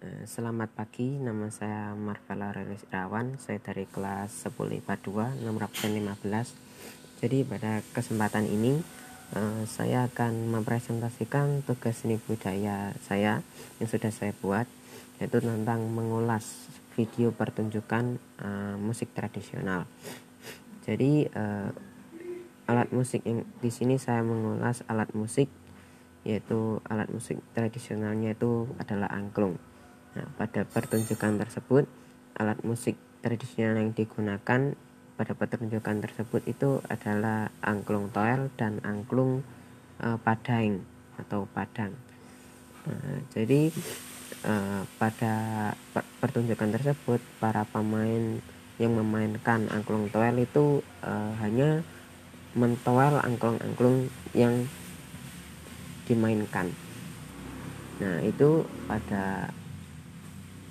Eh, selamat pagi, nama saya Marvela Irawan, saya dari kelas 10 IPA 2, nomor absen 15. Jadi pada kesempatan ini eh, saya akan mempresentasikan tugas seni budaya saya yang sudah saya buat, yaitu tentang mengulas video pertunjukan eh, musik tradisional. Jadi alat musik yang di sini saya mengulas alat musik yaitu alat musik tradisionalnya itu adalah angklung Nah, pada pertunjukan tersebut, alat musik tradisional yang digunakan pada pertunjukan tersebut itu adalah angklung toel dan angklung e, padaing atau padang. Nah, jadi e, pada pertunjukan tersebut para pemain yang memainkan angklung toel itu e, hanya mentoel angklung-angklung yang dimainkan. Nah, itu pada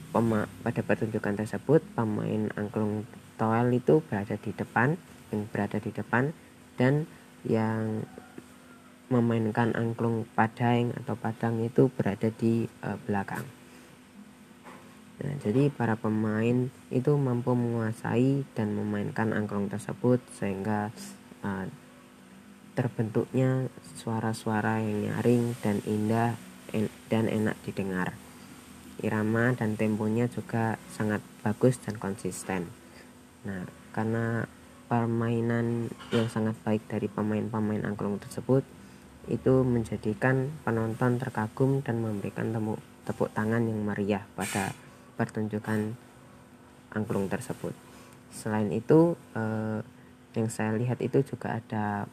pema pada pertunjukan tersebut pemain angklung toel itu berada di depan yang berada di depan dan yang memainkan angklung padaeng atau padang itu berada di uh, belakang. Nah, jadi para pemain itu mampu menguasai dan memainkan angklung tersebut sehingga uh, terbentuknya suara-suara yang nyaring dan indah dan enak didengar irama dan temponya juga sangat bagus dan konsisten. Nah, karena permainan yang sangat baik dari pemain-pemain angklung tersebut itu menjadikan penonton terkagum dan memberikan temu, tepuk tangan yang meriah pada pertunjukan angklung tersebut. Selain itu, eh, yang saya lihat itu juga ada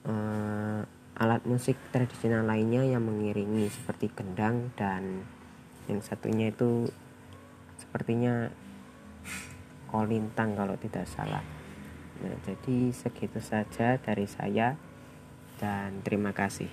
eh, alat musik tradisional lainnya yang mengiringi seperti gendang dan yang satunya itu sepertinya kolintang kalau tidak salah. Nah, jadi segitu saja dari saya dan terima kasih.